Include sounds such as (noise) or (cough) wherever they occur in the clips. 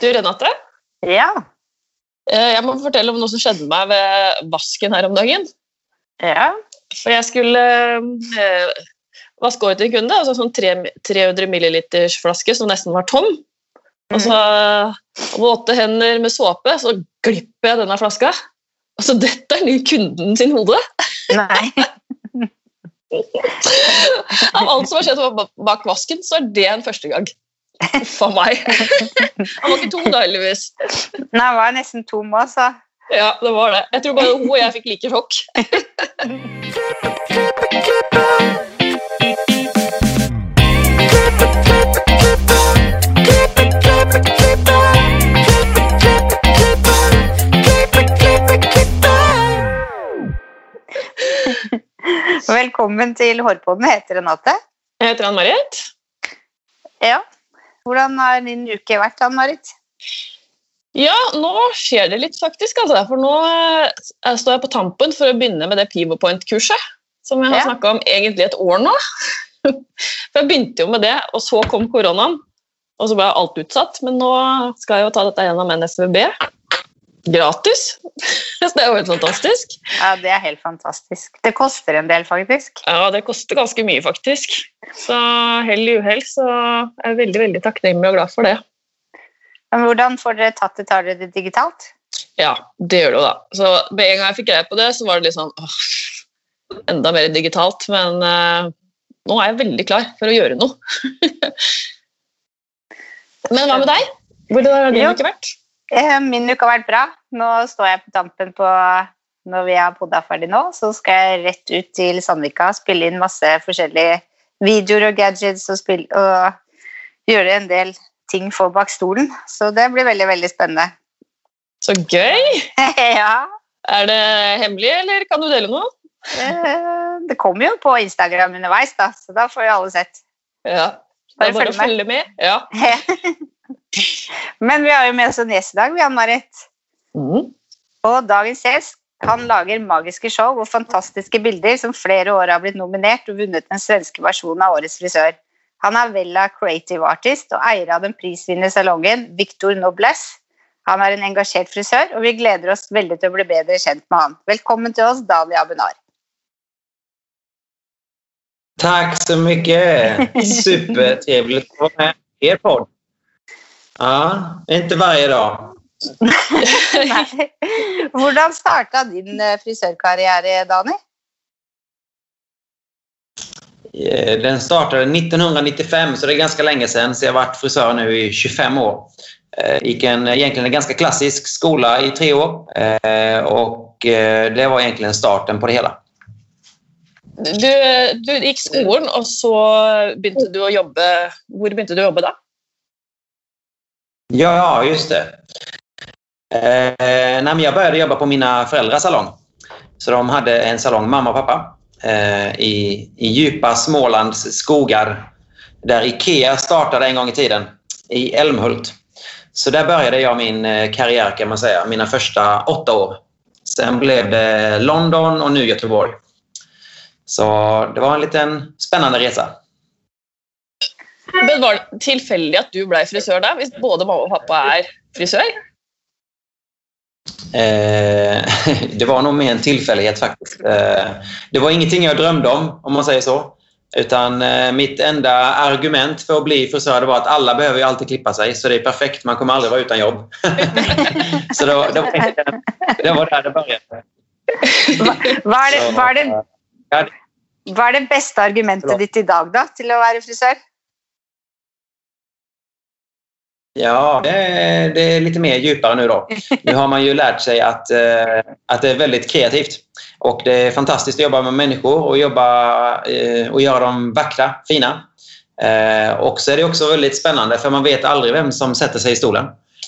Du, Renate? Ja. Eh, Jeg må fortelle om noe som skjedde meg ved vasken her om dagen. Ja. For jeg skulle eh, vaske til en kunde, altså sånn tre- 300 milliliters flaske som nesten var tom. Og så med åtte hender med såpe, så glipper jeg denne flaska. Og så detter den i kunden sin hode. Nei. (laughs) Av alt som har skjedd bak vasken, så er det en første gang. (laughs) Uff a meg. Han var ikke tom da, heldigvis. Nei, jeg var nesten tom òg, så Ja, det var det. Jeg tror bare hun og jeg fikk like sjokk. Velkommen til Hårpodden. Heter Renate. Jeg heter Ann-Marit. Ja. Hvordan har din uke vært, Ann-Marit? Ja, nå skjer det litt, faktisk. Altså. For nå eh, står jeg på tampen for å begynne med det Pivopoint-kurset. Som jeg har Ja. snakka om egentlig et år nå. (laughs) For jeg begynte jo med det, og så kom koronaen. Og så ble alt utsatt. Men nå skal jeg jo ta dette gjennom NFVB. Gratis. (laughs) Det er jo helt fantastisk. Ja, Det er helt fantastisk. Det koster en del, faktisk. Ja, det koster ganske mye, faktisk. Så hell i uhell, så er jeg veldig veldig takknemlig og glad for det. Men hvordan får dere tatt det? Tar dere det digitalt? Ja, det gjør det jo da. Så med en gang jeg fikk greie på det, så var det litt sånn åh, enda mer digitalt. Men eh, nå er jeg veldig klar for å gjøre noe. (laughs) men hva med deg? Hvordan har din uke vært? Eh, Min uke har vært bra. Nå står jeg på tampen på Når vi har podda ferdig nå, så skal jeg rett ut til Sandvika spille inn masse forskjellige videoer og gadgets og, spill, og gjøre en del ting for bak stolen. Så det blir veldig, veldig spennende. Så gøy! (laughs) ja. Er det hemmelig, eller kan du dele noe? Eh, Det kommer jo på Instagram underveis, da, så da får jo alle sett. Ja. Det er bare å følge med. Ja. (laughs) Men vi har jo med oss en gjest i dag, vi, Ann-Marit. Mm. Og dagens gjest han lager magiske show og fantastiske bilder som flere år har blitt nominert og vunnet den svenske versjonen av Årets frisør. Han er Vella Creative Artist og eier av den prisvinnende salongen Victor Nobles. Han er en engasjert frisør, og vi gleder oss veldig til å bli bedre kjent med han. Velkommen til oss, Daniel Abenar. Tack så mycket! Supertrevligt att vara med i er podd. Ja, inte varje dag. (laughs) Nei. Hvordan starta din eh, frisørkarriere, Dani? Eh, Den startade 1995, så det är ganska länge sedan. Så jag har varit frisör nu i 25 år. Eh, Gick en, egentligen en ganska klassisk skola i tre år. Och det var egentligen starten på det hela. Du, du gikk skolen, og så begynte du jobbe Hvor begynte du å jobbe da? Ja, just det. Eh, nej, men jag började jobba på mina föräldrars salong. Så de hade en salong, mamma och pappa, eh, i, i djupa Smålands skogar där Ikea startade en gång i tiden, i Älmhult. Så där började jag min eh, karriär kan man säga, mina första åtta år. Sen blev det London och nu Göteborg. Så det var en liten spännande resa. Men Var det tilfeldig at du ble frisør da, hvis både mamma og pappa er frisør? Eh, (laughs) det var nog mer en tillfällighet faktiskt. Eh, det var ingenting jag drömde om, om man säger så. Utan eh, mitt enda argument för att bli frisör det var att alla behöver ju alltid klippa sig, så det är perfekt. Man kommer aldrig vara utan jobb. (laughs) så det var, det, var, det var där det började. Hva, er det, det, det beste argumentet ditt i dag da, til å være Ja, det är, det är lite mer djupare nu då. (laughs) Nu har man ju lärt sig att, eh, att det är väldigt kreativt. Och det är fantastiskt att jobba med människor och, jobba, eh, och göra dem vackra, fina. Eh, och så är det också väldigt spännande för man vet aldrig vem som sätter sig i stolen.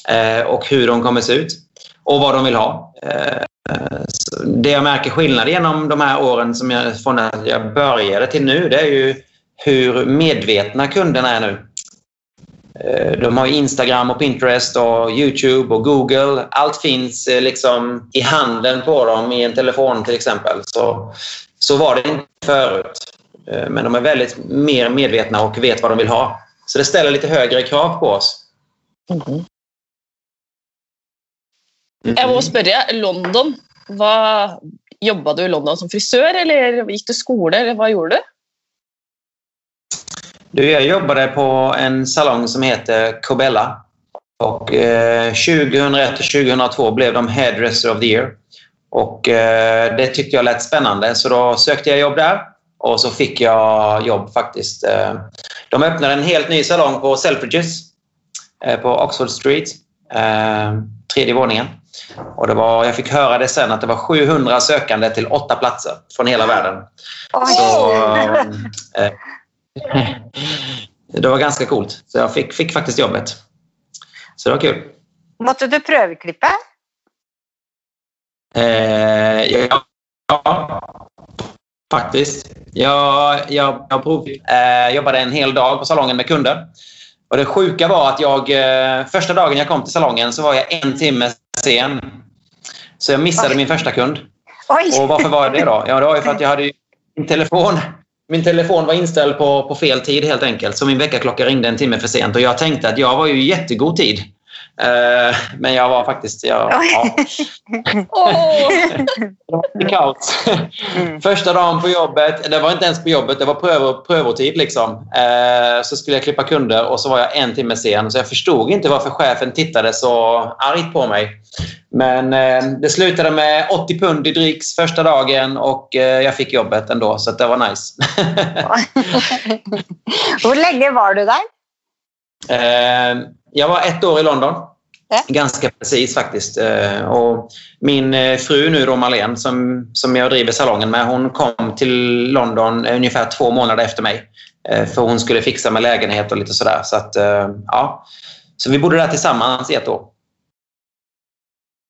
Eh, och hur de kommer se ut. Och vad de vill ha. Eh, det jag märker skillnad genom de här åren som jag, från att jag började till nu, det är ju hur medvetna kunderna är nu. Eh, De har Instagram och Pinterest och Youtube och Google. Allt finns eh, liksom i handen på dem i en telefon till exempel. Så, så var det inte förut. Eh, Men de är väldigt mer medvetna och vet vad de vill ha. Så det ställer lite högre krav på oss. Jag måste spørre, London. Hva, Jobba du i London som frisör eller gick du skola eller vad gjorde du? Du, jag jobbade på en salong som heter Cobella. Och, eh, 2001 och 2002 blev de Hairdresser of the Year. Och, eh, det tyckte jag lät spännande, så då sökte jag jobb där. Och så fick jag jobb faktiskt. Eh, de öppnade en helt ny salong på Selfridges eh, på Oxford Street. Eh, tredje våningen. Och det var, jag fick höra det sen att det var 700 sökande till åtta platser från hela världen. Så, (laughs) (laughs) det var ganska coolt. Så jag fick, fick faktiskt jobbet. Så det var kul. Måste du pröveklippa? Eh, ja, ja, faktiskt. Jag, jag, jag prov, eh, jobbade en hel dag på salongen med kunder. Och Det sjuka var att jag, eh, första dagen jag kom till salongen så var jag en timme sen. Så jag missade Oj. min första kund. Oj! Och varför var jag det då? Ja, det var ju för att jag hade min telefon. Min telefon var inställd på, på fel tid helt enkelt. Så min väckarklocka ringde en timme för sent. Och jag tänkte att jag var ju i jättegod tid. Eh, men jag var faktiskt... Jag, ja, det var kaos. Mm. Första dagen på jobbet, det var inte ens på jobbet, det var prövo, prövotid. Liksom. Eh, så skulle jag klippa kunder och så var jag en timme sen. Så jag förstod inte varför chefen tittade så argt på mig. Men eh, det slutade med 80 pund i dricks första dagen och jag fick jobbet ändå. Så det var nice. (laughs) Hur länge var du där? Eh, jag var ett år i London. Ja. Ganska precis faktiskt. Eh, och min eh, fru nu då, Marlene, som, som jag driver salongen med, hon kom till London ungefär två månader efter mig. Eh, för hon skulle fixa med lägenhet och lite sådär. Så, att, eh, ja. så vi bodde där tillsammans i ett år.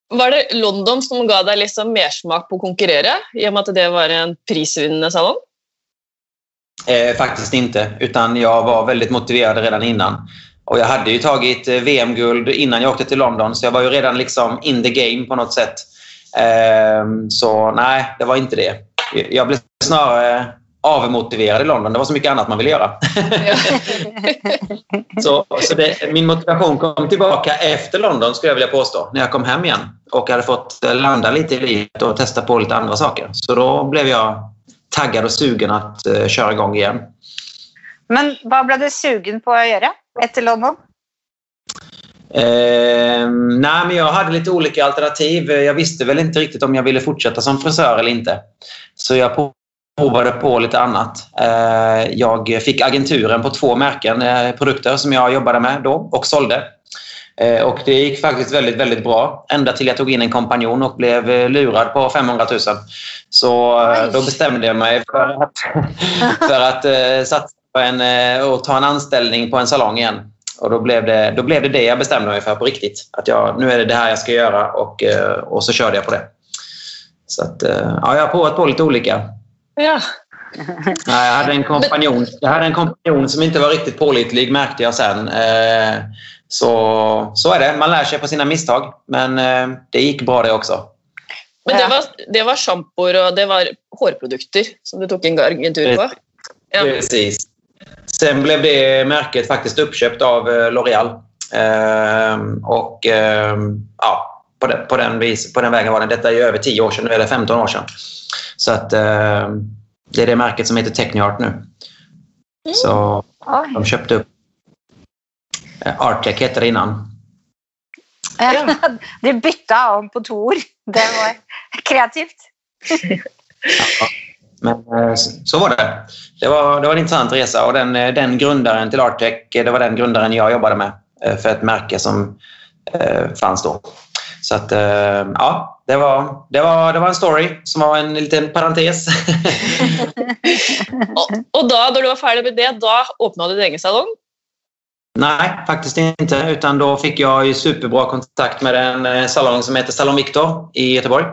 Var det London som gav dig liksom mersmak på att konkurrera i och med att det var en prisvinnande salong? Eh, faktiskt inte, utan jag var väldigt motiverad redan innan. Och jag hade ju tagit eh, VM-guld innan jag åkte till London, så jag var ju redan liksom in the game på något sätt. Eh, så nej, det var inte det. Jag blev snarare avmotiverad i London. Det var så mycket annat man ville göra. (laughs) så så det, min motivation kom tillbaka efter London, skulle jag vilja påstå, när jag kom hem igen och hade fått eh, landa lite i livet och testa på lite andra saker. Så då blev jag taggad och sugen att eh, köra igång igen. Men vad blev du sugen på att göra efter London? Eh, nej, men jag hade lite olika alternativ. Jag visste väl inte riktigt om jag ville fortsätta som frisör eller inte. Så jag provade på lite annat. Eh, jag fick agenturen på två märken, eh, produkter som jag jobbade med då och sålde. Eh, och det gick faktiskt väldigt, väldigt bra. Ända till jag tog in en kompanjon och blev eh, lurad på 500 000. Så eh, då bestämde jag mig för att, (laughs) för att satsa en, eh, och ta en anställning på en salong igen. Och då blev, det, då blev det det jag bestämde mig för på riktigt. Att jag, nu är det det här jag ska göra och, eh, och så körde jag på det. Så att, eh, ja, jag har provat på lite olika. Ja. Nej, Jag hade en kompanjon, jag hade en kompanjon som inte var riktigt pålitlig märkte jag sen. Så, så är det. Man lär sig på sina misstag. Men det gick bra det också. Men det var, det var schampoer och det var hårprodukter som du tog en agentur på? Ja. Precis. Sen blev det märket faktiskt uppköpt av eh, L'Oreal. Ehm, och ehm, ja, på den, på, den vis, på den vägen var det. Detta är ju över 10 år sedan, eller 15 år sedan. Så att ehm, det är det märket som heter Techniart nu. Så Oj. de köpte upp eh, Artec hette det innan. Ja. (laughs) De bytte om på två ord. Det var (laughs) kreativt. Men eh, så var det. Det var, det var en intressant resa och den, eh, den grundaren till Artec, eh, det var den grundaren jag jobbade med för ett märke som fanns då. Så att, ja, det var, det, var, det var en story som var en liten parentes. (laughs) (laughs) Och, och då, när du var färdig med det, då öppnade du din egen salong? Nej, faktiskt inte. Utan då fick jag ju superbra kontakt med en eh, salong som heter Salon Victor i Göteborg.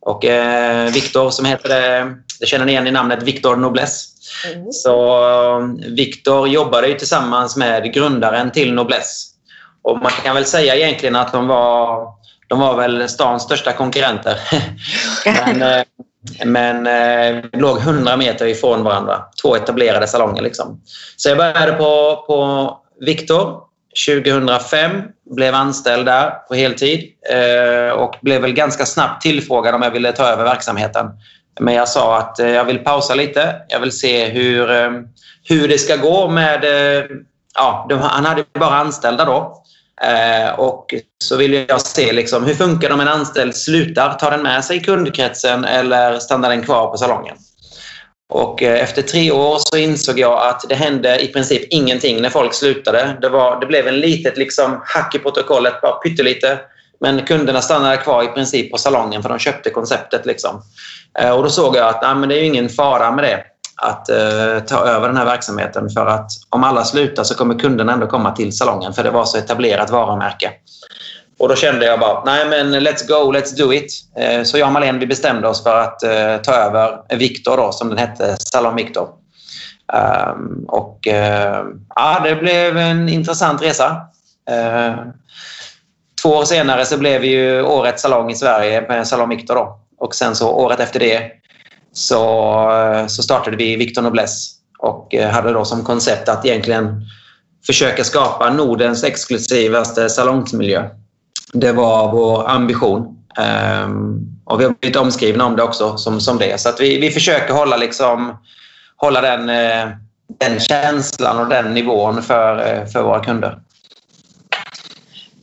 Och eh, Victor som heter det, det känner ni igen i namnet Victor Noblesse. Mm. Så eh, Victor jobbade ju tillsammans med grundaren till Noblesse. Och man kan väl säga egentligen att de var, de var väl stans största konkurrenter. (laughs) men eh, men eh, låg 100 meter ifrån varandra. Två etablerade salonger. Liksom. Så jag började på, på Viktor 2005. Blev anställd där på heltid eh, och blev väl ganska snabbt tillfrågad om jag ville ta över verksamheten. Men jag sa att eh, jag vill pausa lite. Jag vill se hur, eh, hur det ska gå med... Ja, han hade bara anställda då. Och så ville jag se liksom, hur funkar det om en anställd slutar. Tar den med sig kundkretsen eller stannar den kvar på salongen? Och eh, efter tre år så insåg jag att det hände i princip ingenting när folk slutade. Det, var, det blev en litet liksom, hack i protokollet, bara pyttelite. Men kunderna stannade kvar i princip på salongen för de köpte konceptet. Liksom. Eh, och då såg jag att nej, men det är ingen fara med det att uh, ta över den här verksamheten för att om alla slutar så kommer kunderna ändå komma till salongen för det var så etablerat varumärke. Och då kände jag bara, nej men let's go, let's do it. Eh, så jag och Malin, vi bestämde oss för att eh, ta över Victor då, som den hette, Salon Victor. Ehm, och eh, ja, det blev en intressant resa. Ehm, två år senare så blev vi ju årets salong i Sverige med Salon Victor då. Och sen så året efter det så, så startade vi Victor Nobles och hade då som koncept att egentligen försöka skapa Nordens exklusivaste salongsmiljö. Det var vår ambition. Um, och vi har blivit omskrivna om det också som, som det. Så att vi, vi försöker hålla, liksom, hålla den, eh, den känslan och den nivån för, eh, för våra kunder.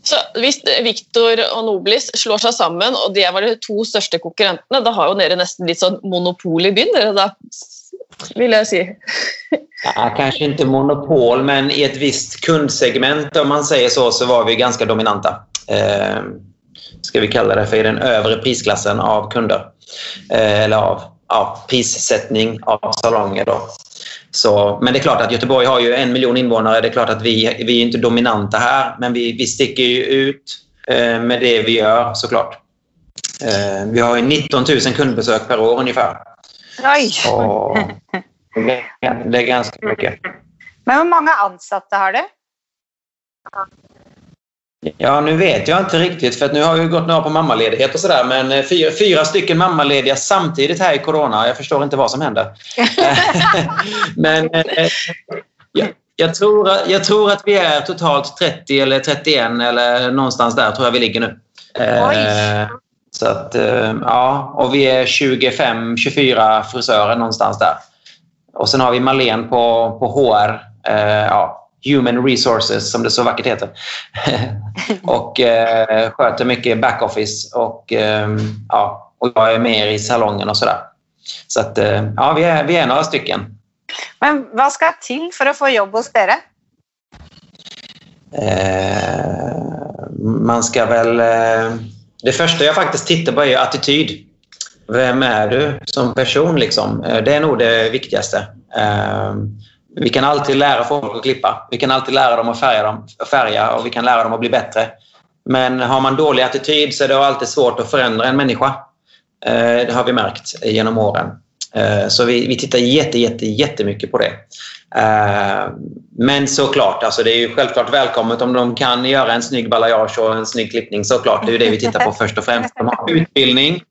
Så Hvis Victor og Noblis slår seg sammen, og det var de to største konkurrentene, da har jo dere nesten litt sånn monopol i byen, dere da, vill jag säga. Ja, kanske inte monopol, men i ett visst kundsegment om man säger så, så var vi ganska dominanta. Eh, ska vi kalla det för i den övre prisklassen av kunder. Eh, eller av ja, prissättning av salonger. Då. Så, men det är klart att Göteborg har ju en miljon invånare. Det är klart att vi, vi är inte dominanta här, men vi, vi sticker ju ut eh, med det vi gör såklart. Eh, vi har 19 000 kundbesök per år ungefär. Oj! Och det är ganska mycket. Men hur många anställda har du? Ja, nu vet jag inte riktigt för nu har jag gått några på mammaledighet och sådär. Men eh, fyra, fyra stycken mammalediga samtidigt här i Corona. Jag förstår inte vad som händer. (laughs) men eh, jag, jag, tror, jag tror att vi är totalt 30 eller 31 eller någonstans där tror jag vi ligger nu. Oj. Så att, ja, och vi är 25-24 frisörer någonstans där. Och sen har vi Malen på, på HR. Ja, Human Resources som det så vackert heter. (laughs) och eh, sköter mycket backoffice och, eh, ja, och jag är med i salongen och sådär. Så att, eh, ja, vi är, vi är några stycken. Men vad ska till för att få jobb hos er? Eh, man ska väl... Eh, det första jag faktiskt tittar på är attityd. Vem är du som person? Liksom? Eh, det är nog det viktigaste. Vi kan alltid lära folk att klippa. Vi kan alltid lära dem att färga, dem, färga och vi kan lära dem att bli bättre. Men har man dålig attityd så är det alltid svårt att förändra en människa. Eh, det har vi märkt genom åren. Eh, så vi, vi tittar jätte, jätte, jättemycket på det. Eh, men såklart, alltså det är ju självklart välkommet om de kan göra en snygg balayage och en snygg klippning. Såklart, det är ju det vi tittar på först och främst. De har utbildning.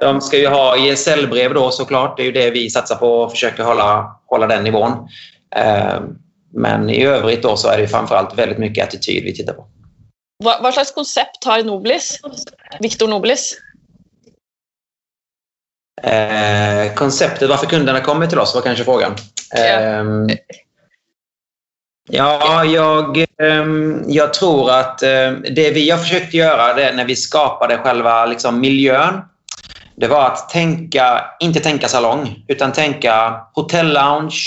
De ska ju ha ISL-brev då såklart. Det är ju det vi satsar på och försöker hålla, hålla den nivån. Ehm, men i övrigt då så är det framförallt väldigt mycket attityd vi tittar på. Vad, vad slags koncept har Noblis? Victor Noblis? Eh, konceptet, varför kunderna kommer till oss var kanske frågan. Eh, ja, jag, eh, jag tror att ehm, det vi har försökt göra det när vi skapade själva liksom, miljön det var att tänka, inte tänka salong, utan tänka hotell-lounge,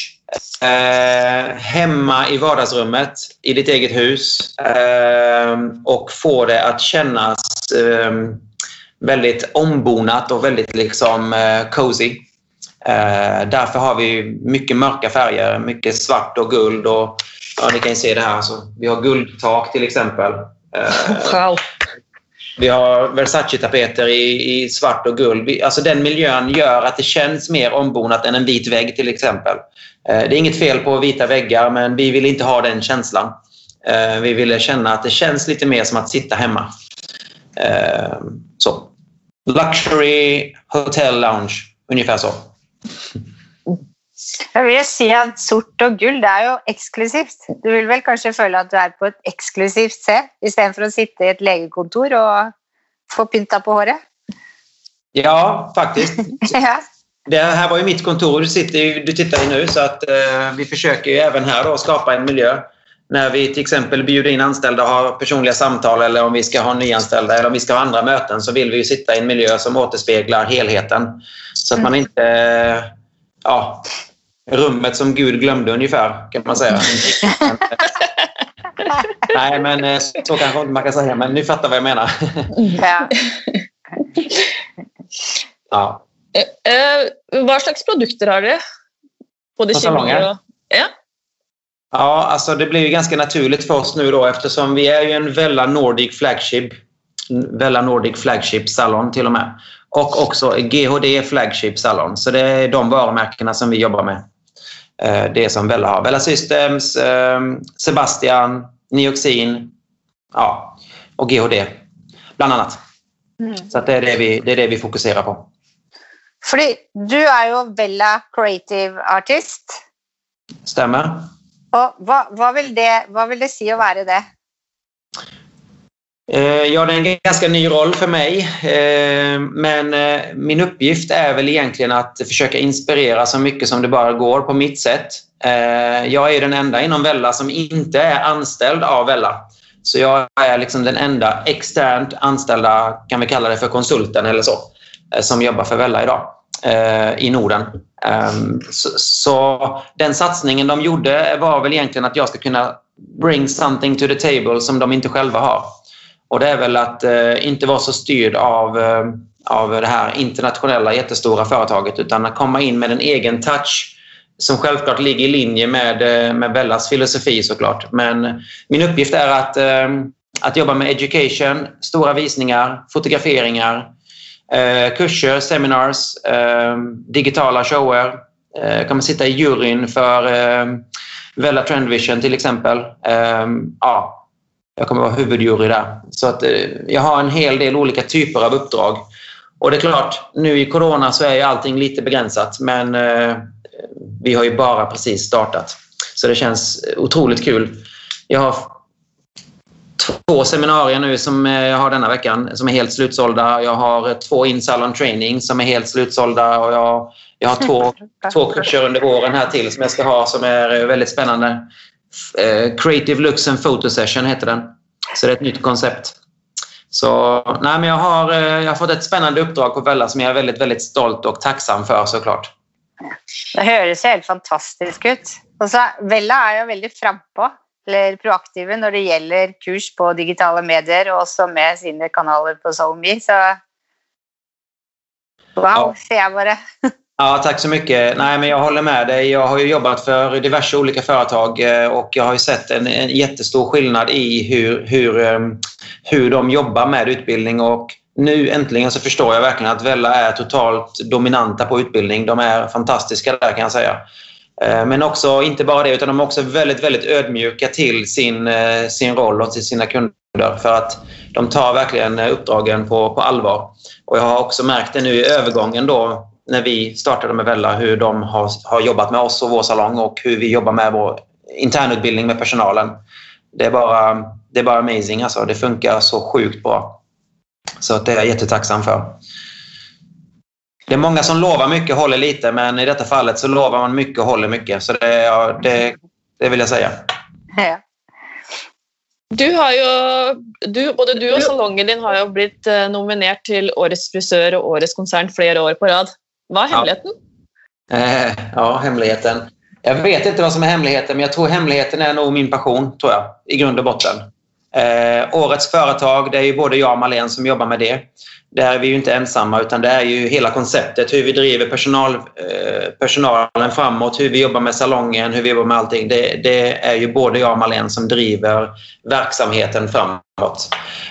Eh, hemma i vardagsrummet i ditt eget hus eh, och få det att kännas eh, väldigt ombonat och väldigt liksom eh, cozy. Eh, därför har vi mycket mörka färger, mycket svart och guld. Och, ja, ni kan se det här. Så vi har guldtak till exempel. Eh, wow. Vi har Versace-tapeter i, i, svart och guld. Vi, alltså den miljön gör att det känns mer ombonat än en vit vägg till exempel. Eh, det är inget fel på vita väggar, men vi vill inte ha den känslan. Eh, vi ville känna att det känns lite mer som att sitta hemma. Eh, så. Luxury Hotel Lounge, ungefär så. Jeg vil si at Sort og gull det er jo eksklusivt. Du vil vel kanskje føle at du er på et eksklusivt sted, istedenfor å sitte i et legekontor og få pynta på håret? Ja, faktiskt. (laughs) ja. Det här var ju mitt kontor du, sitter, du tittar i nu så att eh, vi försöker ju även här då skapa en miljö när vi till exempel bjuder in anställda och har personliga samtal eller om vi ska ha nyanställda eller om vi ska ha andra möten så vill vi ju sitta i en miljö som återspeglar helheten. Så att man inte... Ja, rummet som Gud glömde ungefär kan man säga. (laughs) Nej, men eh, så kanske inte man kan säga, men ni fattar vad jag menar. ja. Ja. Eh, Hva slags produkter har? Både På salonger? og Ja. Ja, alltså det blir ju ganska naturligt för oss nu då eftersom vi är ju en Vella Nordic Flagship Vella Nordic Flagship Salon till och med. Och också GHD Flagship Salon. Så det är de varumärkena som vi jobbar med. Eh, Det som Vella har. Vella Systems, eh, Sebastian, Nioxin ja, och GHD bland annat. Mm. Så att det, är det, vi, det är det vi fokuserar på. Fordi du er jo Vella Creative Artist. Stämmer? Og hva, hva, vil det, hva vil det si å være det? Eh, ja, det är en ganska ny roll för mig. Eh, men eh, min uppgift är väl egentligen att försöka inspirera så mycket som det bara går på mitt sätt. Jag är den enda inom Vella som inte är anställd av Vella. Så jag är liksom den enda externt anställda, kan vi kalla det för konsulten eller så, som jobbar för Vella idag i Norden. Ehm, så, så den satsningen de gjorde var väl egentligen att jag ska kunna bring something to the table som de inte själva har. Och det är väl att eh, inte vara så styrd av, eh, av det här internationella jättestora företaget utan att komma in med en egen touch som självklart ligger i linje med, eh, med Bellas filosofi såklart. Men min uppgift är att, eh, att jobba med education, stora visningar, fotograferingar, eh, kurser, seminars, eh, digitala shower. Eh, jag kommer sitta i juryn för eh, Vella Trendvision till exempel. Eh, ja, jag kommer vara huvudjury där. Så att, eh, jag har en hel del olika typer av uppdrag. Och det är klart, nu i corona så är ju allting lite begränsat men eh, vi har ju bara precis startat. Så det känns otroligt kul. Jag har två seminarier nu som eh, jag har denna veckan som är helt slutsålda. Jag har två in-salon training som är helt slutsålda och jag, jag har två, (laughs) två kurser under våren här till som jag ska ha som är väldigt spännande. Eh, Creative Looks and Photo Session heter den. Så det är ett nytt koncept. Så nej, men jag har, eh, jag har fått ett spännande uppdrag på Vella som jag är väldigt, väldigt stolt och tacksam för såklart. Det jo helt fantastisk ut. Og så Vella er jo veldig frampå, eller proaktive, når det gjelder kurs på digitale medier, og også med sine kanaler på SoMe. Så wow, Ja. sier jeg bare. (laughs) Ja, tack så mycket. Nej, men jag håller med dig. Jag har ju jobbat för diverse olika företag eh, och jag har ju sett en, en jättestor skillnad i hur, hur, ehm, hur de jobbar med utbildning. Och nu äntligen så förstår jag verkligen att Vella är totalt dominanta på utbildning. De är fantastiska där kan jag säga. Eh, men också, inte bara det, utan de är också väldigt, väldigt ödmjuka till sin, eh, sin roll och till sina kunder. För att de tar verkligen uppdragen på, på allvar. Och jag har också märkt det nu i övergången då när vi startade med Vella hur de har, har jobbat med oss och vår salong och hur vi jobbar med vår internutbildning med personalen. Det är bara, det är bara amazing. Alltså. Det funkar så sjukt bra. Så att det är jag jättetacksam för. Det är många som lovar mycket och håller lite men i detta fallet så lovar man mycket och håller mycket. Så det, ja, det, det vill jag säga. Ja. Du har jo, du, både du og salongen din har jo blitt eh, nominert til Årets frisør og Årets konsern flere år på rad. Hva er Ja. hemmeligheten? Eh, ja, hemligheten. Jag vet inte vad som är hemligheten, men jag tror hemligheten är nog min passion, tror jag, i grund och botten. Eh, årets företag, det är ju både jag och Malene som jobbar med det. Där är vi ju inte ensamma, utan det är ju hela konceptet, hur vi driver personal, eh, personalen framåt, hur vi jobbar med salongen, hur vi jobbar med allting. Det, det är ju både jag och Malene som driver verksamheten framåt.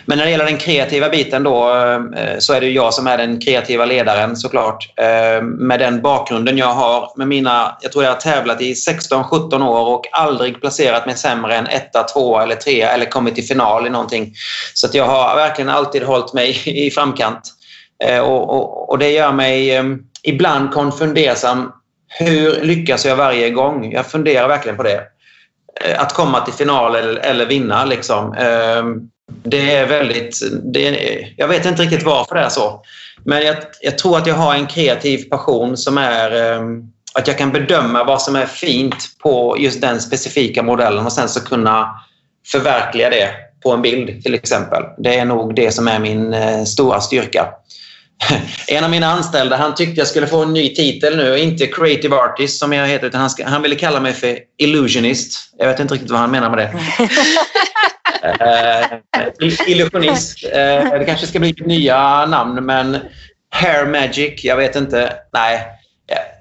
Men när det gäller den kreativa biten då eh, så är det jag som är den kreativa ledaren såklart. Eh, med den bakgrunden jag har. Med mina, jag tror jag har tävlat i 16-17 år och aldrig placerat mig sämre än etta, tvåa eller trea eller kommit till final i någonting. Så att jag har verkligen alltid hållit mig i framkant. Eh, och, och, och det gör mig ibland konfundersam hur lyckas jag varje gång? Jag funderar verkligen på det. Eh, att komma till final eller, eller vinna. Liksom. Ehm, det är väldigt... Det är, jag vet inte riktigt varför det är så. Men jag, jag, tror att jag har en kreativ passion som är ehm, att jag kan bedöma vad som är fint på just den specifika modellen och sen så kunna förverkliga det på en bild till exempel. Det är nog det som är min eh, stora styrka. En av mina anställda han tyckte jag skulle få en ny titel nu. Inte creative artist som jag heter utan han, ska, han ville kalla mig för illusionist. Jag vet inte riktigt vad han menar med det. uh, (laughs) illusionist. Uh, det kanske ska bli nya namn men hair magic, jag vet inte. Nej,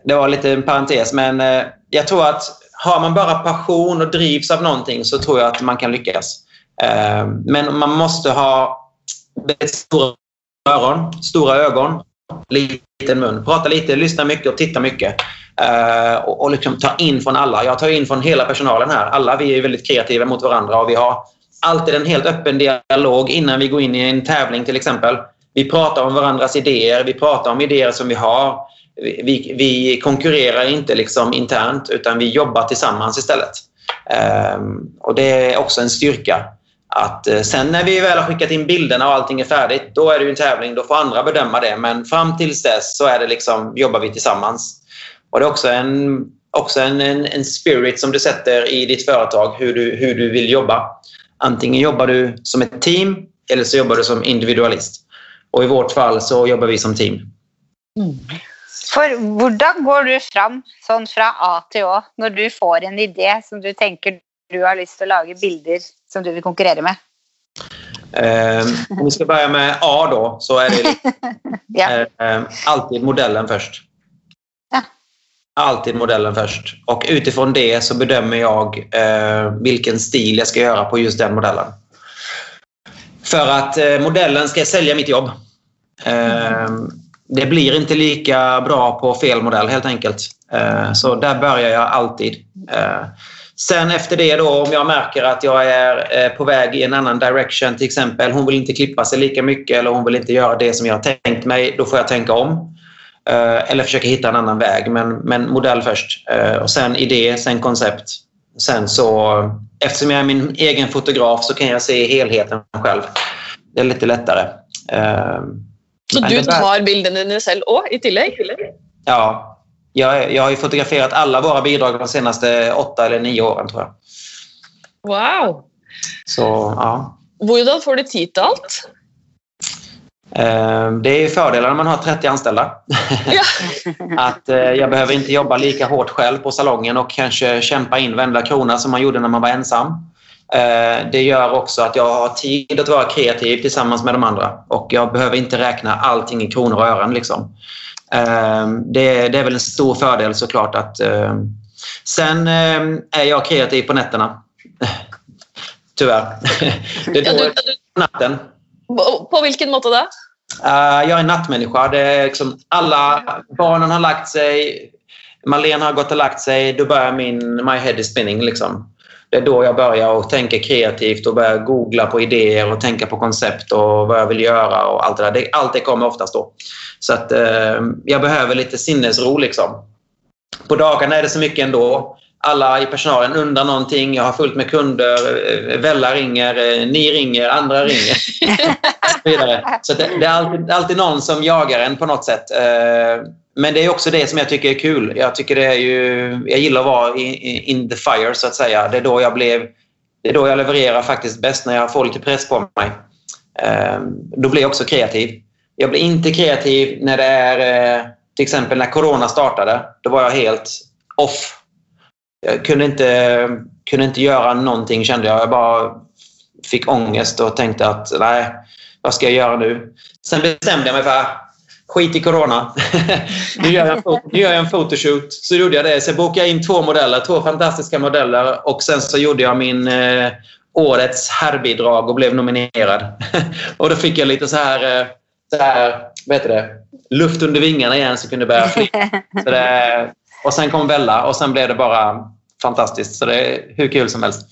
det var lite en parentes men uh, jag tror att har man bara passion och drivs av någonting så tror jag att man kan lyckas. Men man måste ha stora öron, stora ögon, liten mun. Prata lite, lyssna mycket och titta mycket. Uh, och, och liksom ta in från alla. Jag tar in från hela personalen här. Alla vi är väldigt kreativa mot varandra och vi har alltid en helt öppen dialog innan vi går in i en tävling till exempel. Vi pratar om varandras idéer, vi pratar om idéer som vi har. Vi, vi konkurrerar inte liksom internt utan vi jobbar tillsammans istället. Um, och Det är också en styrka. Att, eh, sen när vi väl har skickat in bilderna och allting är färdigt, då är det en tävling. Då får andra bedöma det. Men fram tills dess så är det liksom, jobbar vi tillsammans. Och det är också en, också en, en, en spirit som du sätter i ditt företag, hur du, hur du vill jobba. Antingen jobbar du som ett team eller så jobbar du som individualist. Och i vårt fall så jobbar vi som team. Mm. For hvordan går du fram sånn fra A till Å när du får en idé som du tänker du har lust att laga bilder som du vill konkurrera med? Um, om vi ska börja med A då, så är det (laughs) ja. um, alltid modellen först. Ja. Alltid modellen först. Och utifrån det så bedömer jag uh, vilken stil jag ska göra på just den modellen. För att uh, modellen ska sälja mitt jobb. Uh, det blir inte lika bra på fel modell helt enkelt. Så där börjar jag alltid. Sen efter det då, om jag märker att jag är eh, på väg i en annan direction, till exempel hon vill inte klippa sig lika mycket eller hon vill inte göra det som jag har tänkt mig, då får jag tänka om. Eh, eller försöka hitta en annan väg, men, men modell först. Eh, och sen idé, sen koncept. Sen så, eftersom jag är min egen fotograf så kan jag se helheten själv. Det är lite lättare. Så du tar bilderna själv också i tillägg? Ja, jag, jag har fotograferat alla våra bidrag de senaste åtta eller nio åren tror jag. Wow! Så, ja. Hur får du tid till allt? Ehm, det är fördelar när man har 30 anställda. Ja. (laughs) att eh, jag behöver inte jobba lika hårt själv på salongen och kanske kämpa in varenda krona som man gjorde när man var ensam. Ehm, det gör också att jag har tid att vara kreativ tillsammans med de andra och jag behöver inte räkna allting i kronor och ören. Liksom. Ehm, det, det, är väl en stor fördel såklart. att ehm, Sen ehm, är jag kreativ på nätterna. (laughs) Tyvärr. (laughs) Det är då på natten. På vilken måte då? jag är en nattmänniska. Det är liksom alla barnen har lagt sig. Marlene har gått och lagt sig. Då börjar min My head is spinning. Liksom. Det är då jag börjar och tänka kreativt och börjar googla på idéer och tänka på koncept och vad jag vill göra och allt det där. allt det kommer oftast då. Så att eh, jag behöver lite sinnesro liksom. På dagarna är det så mycket ändå. Alla i personalen undrar någonting. Jag har fullt med kunder. Eh, Vella ringer, eh, ni ringer, andra ringer. (laughs) så det, det, är alltid, alltid någon som jagar en på något sätt. Eh, men det är också det som jag tycker är kul. Jag, tycker det är ju, jag gillar att vara in the fire så att säga. Det är då jag blev det är då jag levererar faktiskt bäst, när jag får lite press på mig. Ehm, då blir jag också kreativ. Jag blir inte kreativ när det är eh, till exempel när corona startade. Då var jag helt off. Jag kunde inte, kunde inte göra någonting kände jag. Jag bara fick ångest och tänkte att nej, vad ska jag göra nu? Sen bestämde jag mig för skit i corona. (laughs) nu, gör jag en, nu gör jag en photoshoot. Så gjorde jag det. Sen bokade jag in två modeller, två fantastiska modeller och sen så gjorde jag min eh, årets herrbidrag och blev nominerad. (laughs) och då fick jag lite så här eh, så här, vad heter det, luft under vingarna igen så kunde börja flyga. och sen kom Bella och sen blev det bara fantastiskt. Så det är hur kul som helst.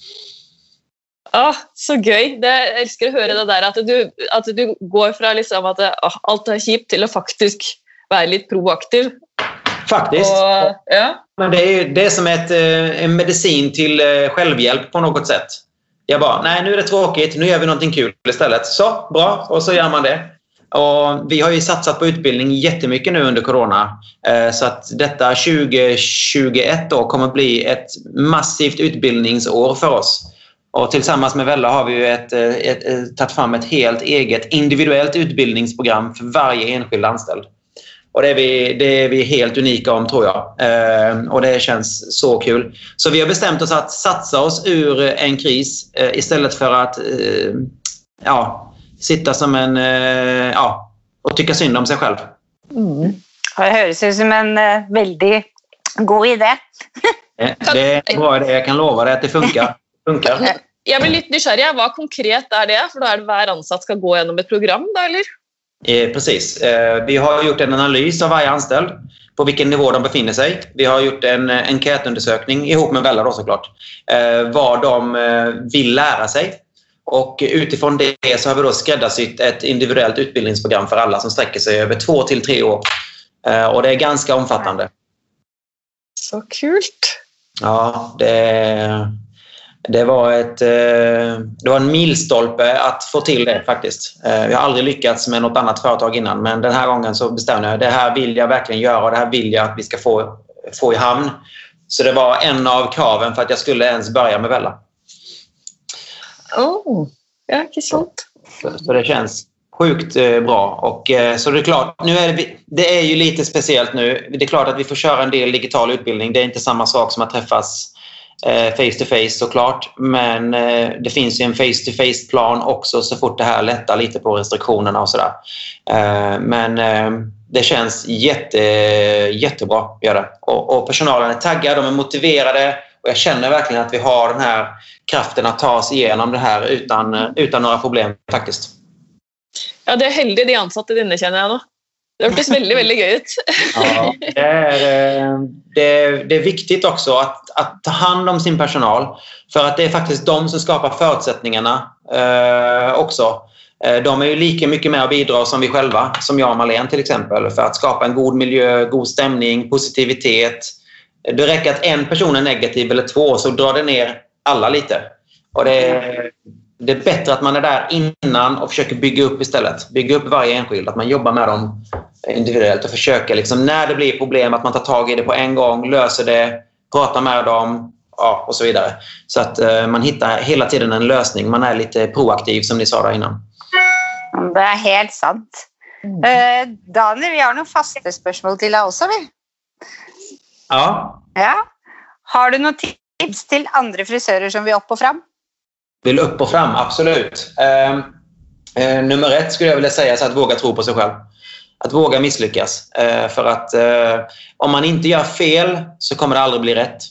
Ah, så gøy. Det, jeg elsker å høre det der at du, at du går från liksom at ah, alt er kjipt, til å faktisk være litt proaktiv. Faktiskt. Og, ja. Men det är, det är som ett, eh, en medicin till eh, självhjälp på något sätt. Jag bara, nej nu är det tråkigt, nu gör vi någonting kul istället. Så, bra. Och så gör man det. Och vi har ju satsat på utbildning jättemycket nu under Corona. Eh, Så att detta 2021 då kommer bli ett massivt utbildningsår för oss. Och tillsammans med Vella har vi ju ett, eh, ett, ett, tagit fram ett helt eget individuellt utbildningsprogram för varje enskild anställd. Och det är, vi, det är vi helt unika om, tror jag. Eh, och Det känns så kul. Så vi har bestämt oss att satsa oss ur en kris eh, istället för att eh, ja, sitta som en... Eh, ja, och tycka synd om sig själv. Mm. Det høres ut som en eh, veldig god idé. Eh, Det är en bra idé. Jag kan lova dig att det funkar. (laughs) funkar. Jeg blir litt nysgjerrig. Hva konkret er det? For da er det hver ansatt skal gå gjennom et program, da, eller? Eh, precis. Eh, vi har gjort en analys av varje anställd på vilken nivå de befinner sig. Vi har gjort en eh, enkätundersökning ihop med Vella då såklart. Eh, vad de eh, vill lära sig. Och utifrån det så har vi då skräddarsytt ett individuellt utbildningsprogram för alla som sträcker sig över två till tre år. Eh, och det är ganska omfattande. Så kult. Ja, det, det, var ett, eh, det var en milstolpe att få till det faktiskt. Eh, Vi har aldrig lyckats med något annat företag innan men den här gången så bestämde jag det här vill jag verkligen göra och det här vill jag att vi ska få, få i hamn. Så det var en av kraven för att jag skulle ens börja med Vella. Oh. Ja, sant? Så, så det känns sjukt eh, bra. Och, så det är klart, nu är det, det är ju lite speciellt nu. Det är klart att vi får köra en del digital utbildning. Det är inte samma sak som att träffas face to face såklart. Men eh, det finns ju en face to face-plan också så fort det här lättar lite på restriktionerna och sådär. Eh, men eh, det känns jätte, jättebra. Gör det. Och, och personalen är taggad, de är motiverade och jag känner verkligen att vi har den här kraften att ta oss igenom det här utan, utan några problem faktiskt. Ja, det er heldig de ansatte dine, kjenner jeg nå. Det har veldig, väldigt, gøy ut. Ja, det, är, eh, det, det är viktigt också att, att ta hand om sin personal. För att det är faktiskt de som skapar förutsättningarna eh, också. Eh, de är ju lika mycket med och bidrar som vi själva, som jag och Marlene till exempel, för att skapa en god miljö, god stämning, positivitet. Det räcker att en person är negativ eller två så drar det ner alla lite. Och det, är, det är bättre att man är där innan och försöker bygga upp istället. Bygga upp varje enskild, att man jobbar med dem individuellt och försöker liksom, när det blir problem att man tar tag i det på en gång, löser det, pratar med dem ja, och så vidare. Så att eh, man hittar hela tiden en lösning. Man är lite proaktiv som ni sa där innan. Det er helt sant. Eh, Daniel, vi har noen faste spørsmål til deg også, vi. Ja, Ja. Har du noen tips til andre frisører som vil opp og fram? vill upp och fram, absolut. Eh, eh, nummer ett skulle jag vilja säga är att våga tro på sig själv. Att våga misslyckas. Eh, för att eh, om man inte gör fel så kommer det aldrig bli rätt.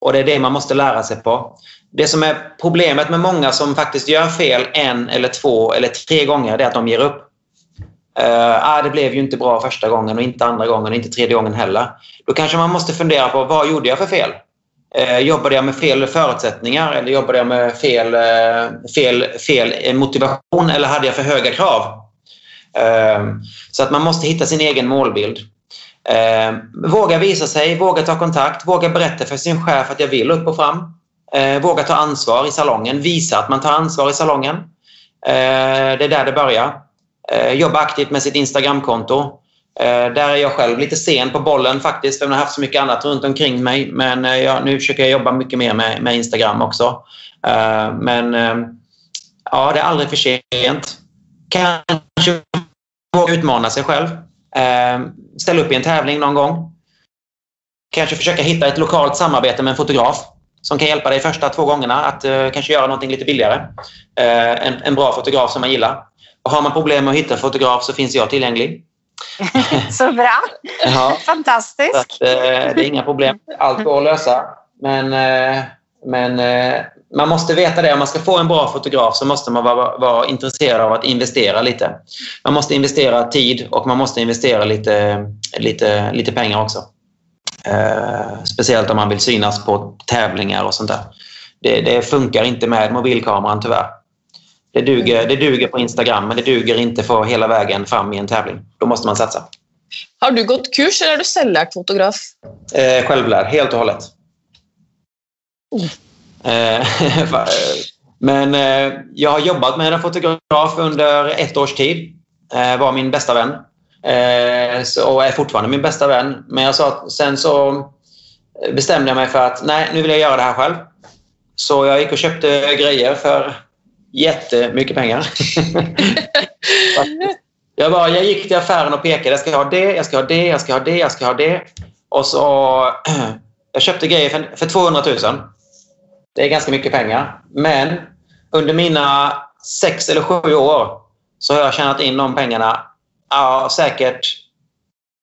Och det är det man måste lära sig på. Det som är problemet med många som faktiskt gör fel en eller två eller tre gånger det är att de ger upp. Uh, ah, det blev ju inte bra första gången och inte andra gången och inte tredje gången heller. Då kanske man måste fundera på vad gjorde jag för fel? Uh, jobbade jag med fel förutsättningar eller jobbade jag med fel, uh, fel, fel motivation eller hade jag för höga krav? Ehm, så att man måste hitta sin egen målbild. Ehm, våga visa sig, våga ta kontakt, våga berätta för sin chef att jag vill upp och fram. Ehm, våga ta ansvar i salongen, visa att man tar ansvar i salongen. det är där det börjar. Jobba aktivt med sitt Instagramkonto. Där är jag själv lite sen på bollen faktiskt, för jag har haft så mycket annat runt omkring mig. Men eh, jag, nu försöker jag jobba mycket mer med, med Instagram också. Men ja, det är aldrig för sent. Kanske våga utmana sig själv. Eh, ställa upp i en tävling någon gång. Kanske försöka hitta ett lokalt samarbete med en fotograf som kan hjälpa dig första två gångerna att eh, kanske göra någonting lite billigare. Eh, en, en bra fotograf som man gillar. Och har man problem med att hitta en fotograf så finns jag tillgänglig. (laughs) Så bra! (laughs) Ja, så Fantastisk! att, eh, det är inga problem. Allt går att lösa. Men, eh, men man måste veta det. Om man ska få en bra fotograf så måste man vara, vara intresserad av att investera lite. Man måste investera tid och man måste investera lite, lite, lite pengar också. Eh, speciellt om man vill synas på tävlingar och sånt där. Det, det funkar inte med mobilkameran tyvärr. Det duger, det duger på Instagram men det duger inte för hela vägen fram i en tävling. Då måste man satsa. Har du gått kurs eller är du självlärd fotograf? Eh, självlärd, helt och hållet. Eh, (laughs) men eh, jag har jobbat med en fotograf under ett års tid. Eh, var min bästa vän. Och är fortfarande min bästa vän. Men jag sa att sen så bestämde jag mig för att nej, nu vill jag göra det här själv. Så jag gick och köpte grejer för jättemycket pengar. (laughs) jag, bara, jag gick till affären och pekade. Jag ska ha det, jag ska ha det, jag ska ha det, jag ska ha det. Och så... (clears throat) Jag köpte grejer för, för 200 000. Det är ganska mycket pengar. Men under mina sex eller sju år så har jag tjänat in de pengarna ja, säkert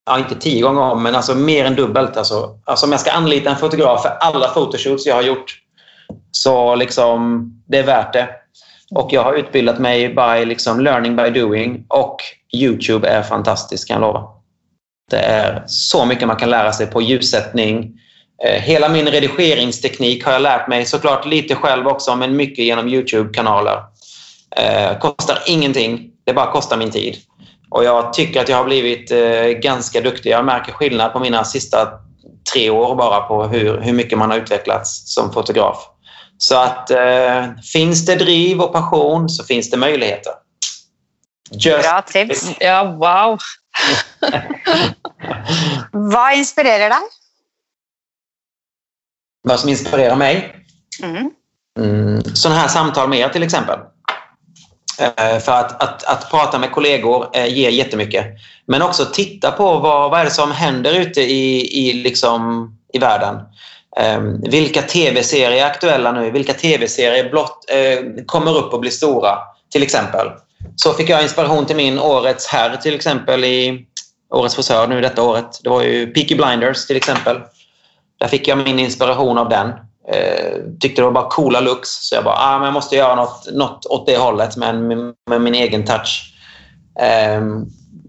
ja, inte tio gånger om, men alltså mer än dubbelt. Alltså, alltså om jag ska anlita en fotograf för alla fotoshoots jag har gjort så liksom, det är värt det. Och jag har utbildat mig by liksom learning by doing och Youtube är fantastiskt kan jag lova. Det är så mycket man kan lära sig på ljussättning. Eh, hela min redigeringsteknik har jag lärt mig såklart lite själv också men mycket genom Youtube-kanaler. Eh, kostar ingenting, det bara kostar min tid. Och jag tycker att jag har blivit eh, ganska duktig. Jag märker skillnad på mina sista tre år bara på hur, hur mycket man har utvecklats som fotograf. Så att eh, finns det driv och passion så finns det möjligheter. Just Bra tips. Ja, wow. (laughs) Vad inspirerar dig? Vad som inspirerar mig? Mm. Mm, sådana här samtal med er till exempel. Eh, för att, att, att prata med kollegor eh, ger jättemycket. Men också titta på vad, vad är det som händer ute i, i, liksom, i världen. Um, vilka tv-serier är aktuella nu? Vilka tv-serier blott, uh, kommer upp och blir stora? Till exempel. Så fick jag inspiration till min Årets herr till exempel i Årets frisör nu detta året. Det var ju Peaky Blinders till exempel. Där fick jag min inspiration av den. Eh, tyckte det var bara coola looks. Så jag bara, ah, men jag måste göra något, något åt det hållet med, med, med min egen touch. Eh,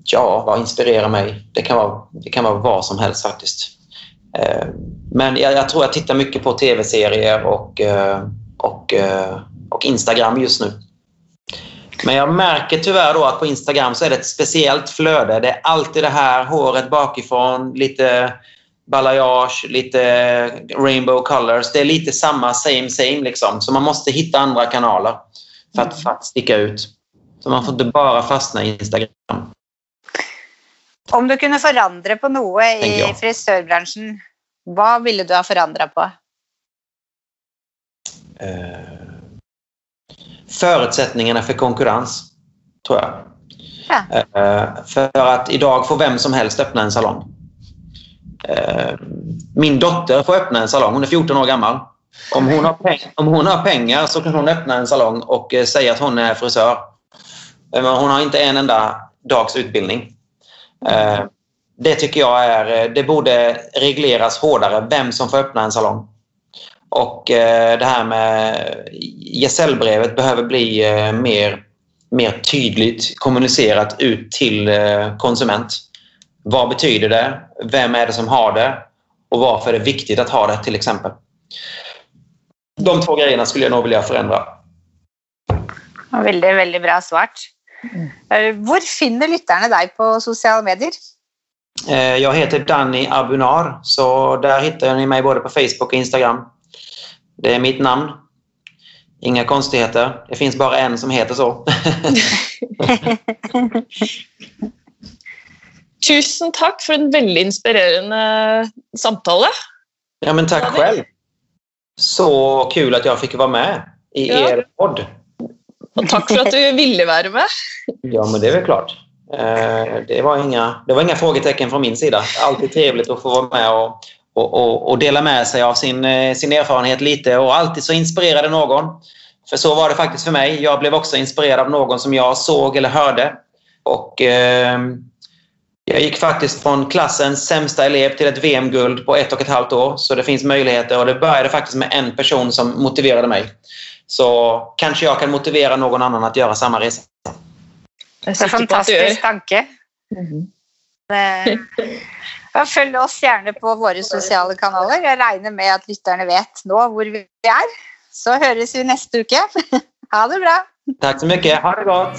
ja, vad inspirerar mig? Det kan vara, det kan vara vad som helst faktiskt. Eh, men jag, jag, tror jag tittar mycket på tv-serier och, eh, och, eh, och Instagram just nu. Men jag märker tyvärr då att på Instagram så är det ett speciellt flöde. Det är alltid det här håret bakifrån, lite balayage, lite rainbow colors. Det är lite samma same same liksom. Så man måste hitta andra kanaler för att, för att sticka ut. Så man får inte bara fastna i Instagram. Om du kunde förändra på något i frisörbranschen, vad ville du ha förändrat på? Eh, förutsättningarna för konkurrens, tror jag. Ja. Eh, för att idag får vem som helst öppna en salong. Eh, min dotter får öppna en salong. Hon är 14 år gammal. Om hon har, peng om hon har pengar så kan hon öppna en salong och eh, säga att hon är frisör. Eh, men hon har inte en enda dags utbildning. Eh, det tycker jag är, eh, det borde regleras hårdare vem som får öppna en salong. Och eh, det här med gesällbrevet behöver bli eh, mer, mer tydligt kommunicerat ut till eh, konsument. Vad betyder det? Vem är det som har det? Och varför är det viktigt att ha det till exempel? De två grejerna skulle jag nog vilja förändra. Väldigt, väldigt bra svart. Mm. Var finner lytterne dig på sociala medier? Eh, jag heter Danny Abunar, så där hittar ni mig både på Facebook och Instagram. Det är mitt namn. Inga konstigheter. Det finns bara en som heter så. (laughs) (laughs) Tusen tack för en väldigt inspirerande samtal. Ja, men tack själv. Så kul att jag fick vara med i ja. er podd. Och tack för att du ville vara med. Ja, men det är väl klart. Eh, det var inga, det var inga frågetecken från min sida. Alltid trevligt att få vara med och, och, och, och dela med sig av sin, eh, sin erfarenhet lite och alltid så inspirerade någon. För så var det faktiskt för mig. Jag blev också inspirerad av någon som jag såg eller hörde. Och eh, Jag gick faktiskt från klassens sämsta elev till ett VM-guld på ett och ett halvt år. Så det finns möjligheter och det började faktiskt med en person som motiverade mig. Så kanske jag kan motivera någon annan att göra samma resa. Det är fantastisk tanke. Mm. Ja, följ oss gärna på våra sociala kanaler. Jag räknar med att lyssnarna vet nu var vi är. Så hörs vi nästa (laughs) vecka. Ha det bra! Tack så mycket. Ha det gott!